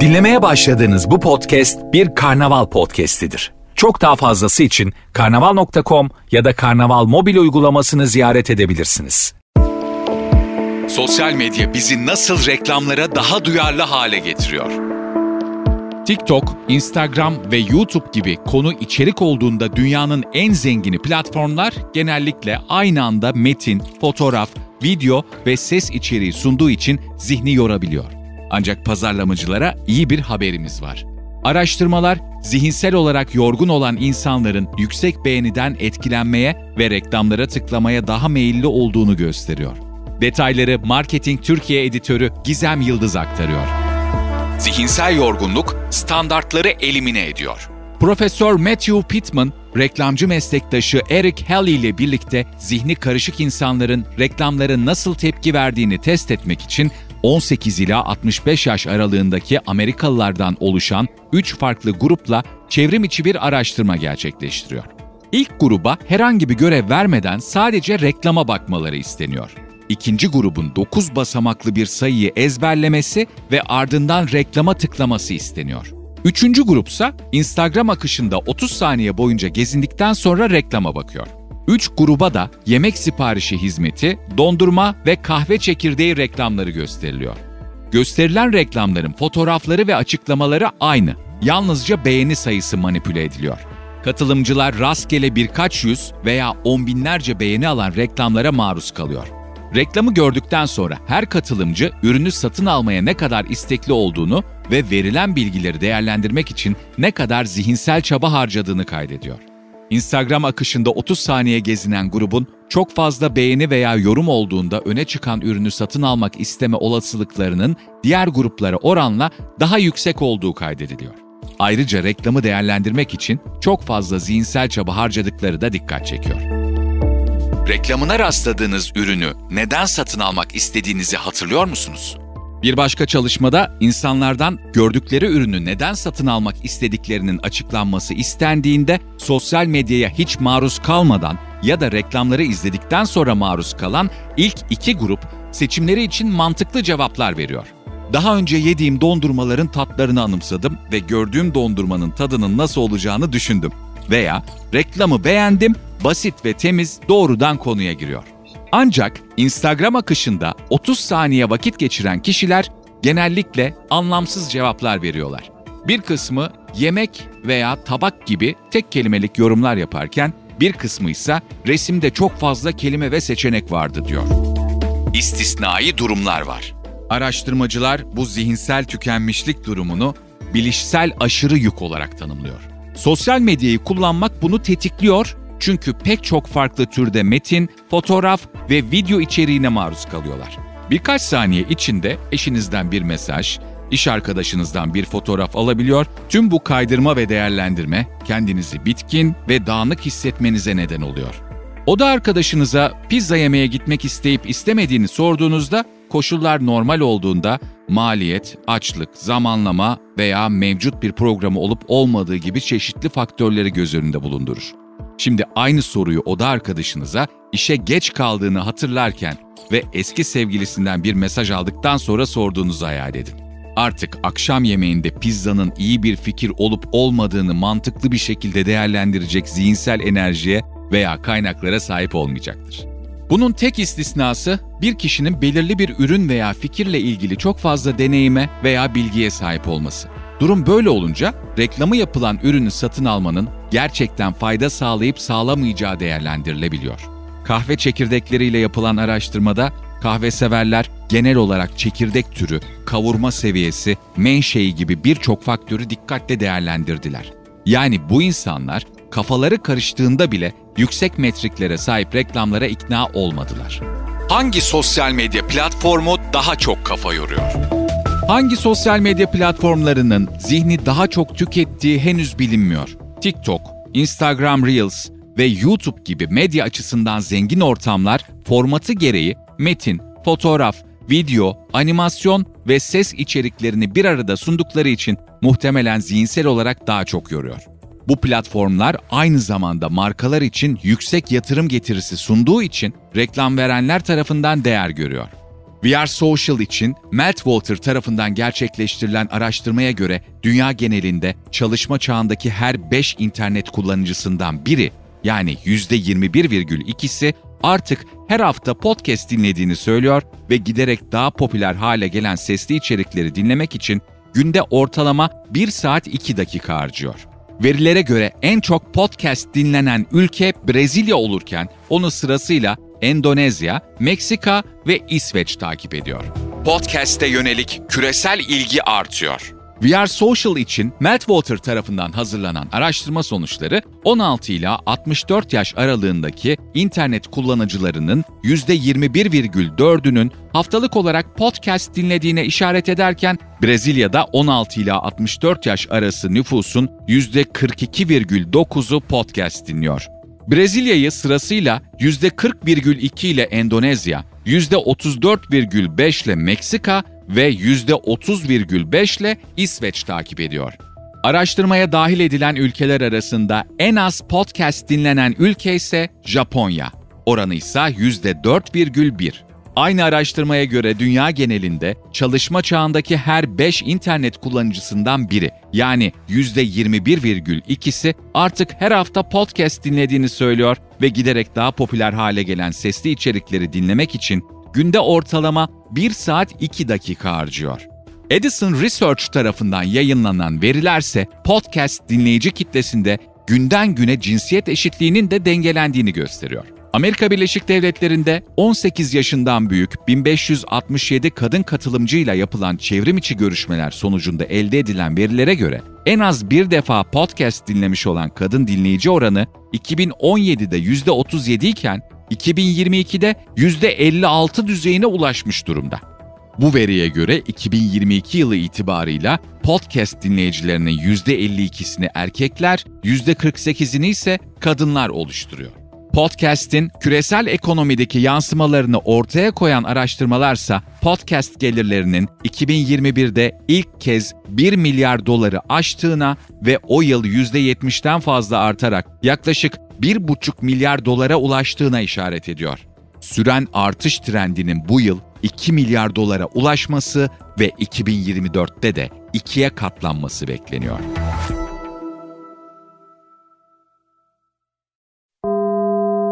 Dinlemeye başladığınız bu podcast bir karnaval podcastidir. Çok daha fazlası için karnaval.com ya da karnaval mobil uygulamasını ziyaret edebilirsiniz. Sosyal medya bizi nasıl reklamlara daha duyarlı hale getiriyor? TikTok, Instagram ve YouTube gibi konu içerik olduğunda dünyanın en zengini platformlar genellikle aynı anda metin, fotoğraf, video ve ses içeriği sunduğu için zihni yorabiliyor. Ancak pazarlamacılara iyi bir haberimiz var. Araştırmalar zihinsel olarak yorgun olan insanların yüksek beğeniden etkilenmeye ve reklamlara tıklamaya daha meyilli olduğunu gösteriyor. Detayları Marketing Türkiye editörü Gizem Yıldız aktarıyor. Zihinsel yorgunluk standartları elimine ediyor. Profesör Matthew Pittman, reklamcı meslektaşı Eric Halley ile birlikte zihni karışık insanların reklamlara nasıl tepki verdiğini test etmek için 18 ila 65 yaş aralığındaki Amerikalılardan oluşan 3 farklı grupla çevrim içi bir araştırma gerçekleştiriyor. İlk gruba herhangi bir görev vermeden sadece reklama bakmaları isteniyor. İkinci grubun 9 basamaklı bir sayıyı ezberlemesi ve ardından reklama tıklaması isteniyor. Üçüncü grupsa Instagram akışında 30 saniye boyunca gezindikten sonra reklama bakıyor. Üç gruba da yemek siparişi hizmeti, dondurma ve kahve çekirdeği reklamları gösteriliyor. Gösterilen reklamların fotoğrafları ve açıklamaları aynı. Yalnızca beğeni sayısı manipüle ediliyor. Katılımcılar rastgele birkaç yüz veya on binlerce beğeni alan reklamlara maruz kalıyor. Reklamı gördükten sonra her katılımcı ürünü satın almaya ne kadar istekli olduğunu ve verilen bilgileri değerlendirmek için ne kadar zihinsel çaba harcadığını kaydediyor. Instagram akışında 30 saniye gezinen grubun çok fazla beğeni veya yorum olduğunda öne çıkan ürünü satın almak isteme olasılıklarının diğer gruplara oranla daha yüksek olduğu kaydediliyor. Ayrıca reklamı değerlendirmek için çok fazla zihinsel çaba harcadıkları da dikkat çekiyor. Reklamına rastladığınız ürünü neden satın almak istediğinizi hatırlıyor musunuz? Bir başka çalışmada insanlardan gördükleri ürünü neden satın almak istediklerinin açıklanması istendiğinde sosyal medyaya hiç maruz kalmadan ya da reklamları izledikten sonra maruz kalan ilk iki grup seçimleri için mantıklı cevaplar veriyor. Daha önce yediğim dondurmaların tatlarını anımsadım ve gördüğüm dondurmanın tadının nasıl olacağını düşündüm. Veya reklamı beğendim, basit ve temiz doğrudan konuya giriyor. Ancak Instagram akışında 30 saniye vakit geçiren kişiler genellikle anlamsız cevaplar veriyorlar. Bir kısmı yemek veya tabak gibi tek kelimelik yorumlar yaparken bir kısmı ise resimde çok fazla kelime ve seçenek vardı diyor. İstisnai durumlar var. Araştırmacılar bu zihinsel tükenmişlik durumunu bilişsel aşırı yük olarak tanımlıyor. Sosyal medyayı kullanmak bunu tetikliyor çünkü pek çok farklı türde metin, fotoğraf ve video içeriğine maruz kalıyorlar. Birkaç saniye içinde eşinizden bir mesaj, iş arkadaşınızdan bir fotoğraf alabiliyor. Tüm bu kaydırma ve değerlendirme kendinizi bitkin ve dağınık hissetmenize neden oluyor. O da arkadaşınıza pizza yemeye gitmek isteyip istemediğini sorduğunuzda koşullar normal olduğunda maliyet, açlık, zamanlama veya mevcut bir programı olup olmadığı gibi çeşitli faktörleri göz önünde bulundurur. Şimdi aynı soruyu oda arkadaşınıza işe geç kaldığını hatırlarken ve eski sevgilisinden bir mesaj aldıktan sonra sorduğunuzu hayal edin. Artık akşam yemeğinde pizzanın iyi bir fikir olup olmadığını mantıklı bir şekilde değerlendirecek zihinsel enerjiye veya kaynaklara sahip olmayacaktır. Bunun tek istisnası bir kişinin belirli bir ürün veya fikirle ilgili çok fazla deneyime veya bilgiye sahip olması. Durum böyle olunca reklamı yapılan ürünü satın almanın gerçekten fayda sağlayıp sağlamayacağı değerlendirilebiliyor. Kahve çekirdekleriyle yapılan araştırmada kahve severler genel olarak çekirdek türü, kavurma seviyesi, menşei gibi birçok faktörü dikkatle değerlendirdiler. Yani bu insanlar kafaları karıştığında bile yüksek metriklere sahip reklamlara ikna olmadılar. Hangi sosyal medya platformu daha çok kafa yoruyor? Hangi sosyal medya platformlarının zihni daha çok tükettiği henüz bilinmiyor. TikTok, Instagram Reels ve YouTube gibi medya açısından zengin ortamlar formatı gereği metin, fotoğraf, video, animasyon ve ses içeriklerini bir arada sundukları için muhtemelen zihinsel olarak daha çok yoruyor. Bu platformlar aynı zamanda markalar için yüksek yatırım getirisi sunduğu için reklam verenler tarafından değer görüyor. VR Social için Meltwater tarafından gerçekleştirilen araştırmaya göre dünya genelinde çalışma çağındaki her 5 internet kullanıcısından biri yani %21,2'si artık her hafta podcast dinlediğini söylüyor ve giderek daha popüler hale gelen sesli içerikleri dinlemek için günde ortalama 1 saat 2 dakika harcıyor. Verilere göre en çok podcast dinlenen ülke Brezilya olurken onu sırasıyla Endonezya, Meksika ve İsveç takip ediyor. Podcast'e yönelik küresel ilgi artıyor. VR Social için Meltwater tarafından hazırlanan araştırma sonuçları 16 ila 64 yaş aralığındaki internet kullanıcılarının %21,4'ünün haftalık olarak podcast dinlediğine işaret ederken Brezilya'da 16 ila 64 yaş arası nüfusun %42,9'u podcast dinliyor. Brezilya'yı sırasıyla %40,2 ile Endonezya, %34,5 ile Meksika ve %30,5 ile İsveç takip ediyor. Araştırmaya dahil edilen ülkeler arasında en az podcast dinlenen ülke ise Japonya. Oranı ise %4,1. Aynı araştırmaya göre dünya genelinde çalışma çağındaki her 5 internet kullanıcısından biri yani %21,2'si artık her hafta podcast dinlediğini söylüyor ve giderek daha popüler hale gelen sesli içerikleri dinlemek için günde ortalama 1 saat 2 dakika harcıyor. Edison Research tarafından yayınlanan verilerse podcast dinleyici kitlesinde günden güne cinsiyet eşitliğinin de dengelendiğini gösteriyor. Amerika Birleşik Devletleri'nde 18 yaşından büyük 1567 kadın katılımcıyla yapılan çevrim içi görüşmeler sonucunda elde edilen verilere göre en az bir defa podcast dinlemiş olan kadın dinleyici oranı 2017'de %37 iken 2022'de %56 düzeyine ulaşmış durumda. Bu veriye göre 2022 yılı itibarıyla podcast dinleyicilerinin %52'sini erkekler, %48'ini ise kadınlar oluşturuyor. Podcast'in küresel ekonomideki yansımalarını ortaya koyan araştırmalarsa podcast gelirlerinin 2021'de ilk kez 1 milyar doları aştığına ve o yıl %70'den fazla artarak yaklaşık 1,5 milyar dolara ulaştığına işaret ediyor. Süren artış trendinin bu yıl 2 milyar dolara ulaşması ve 2024'te de ikiye katlanması bekleniyor.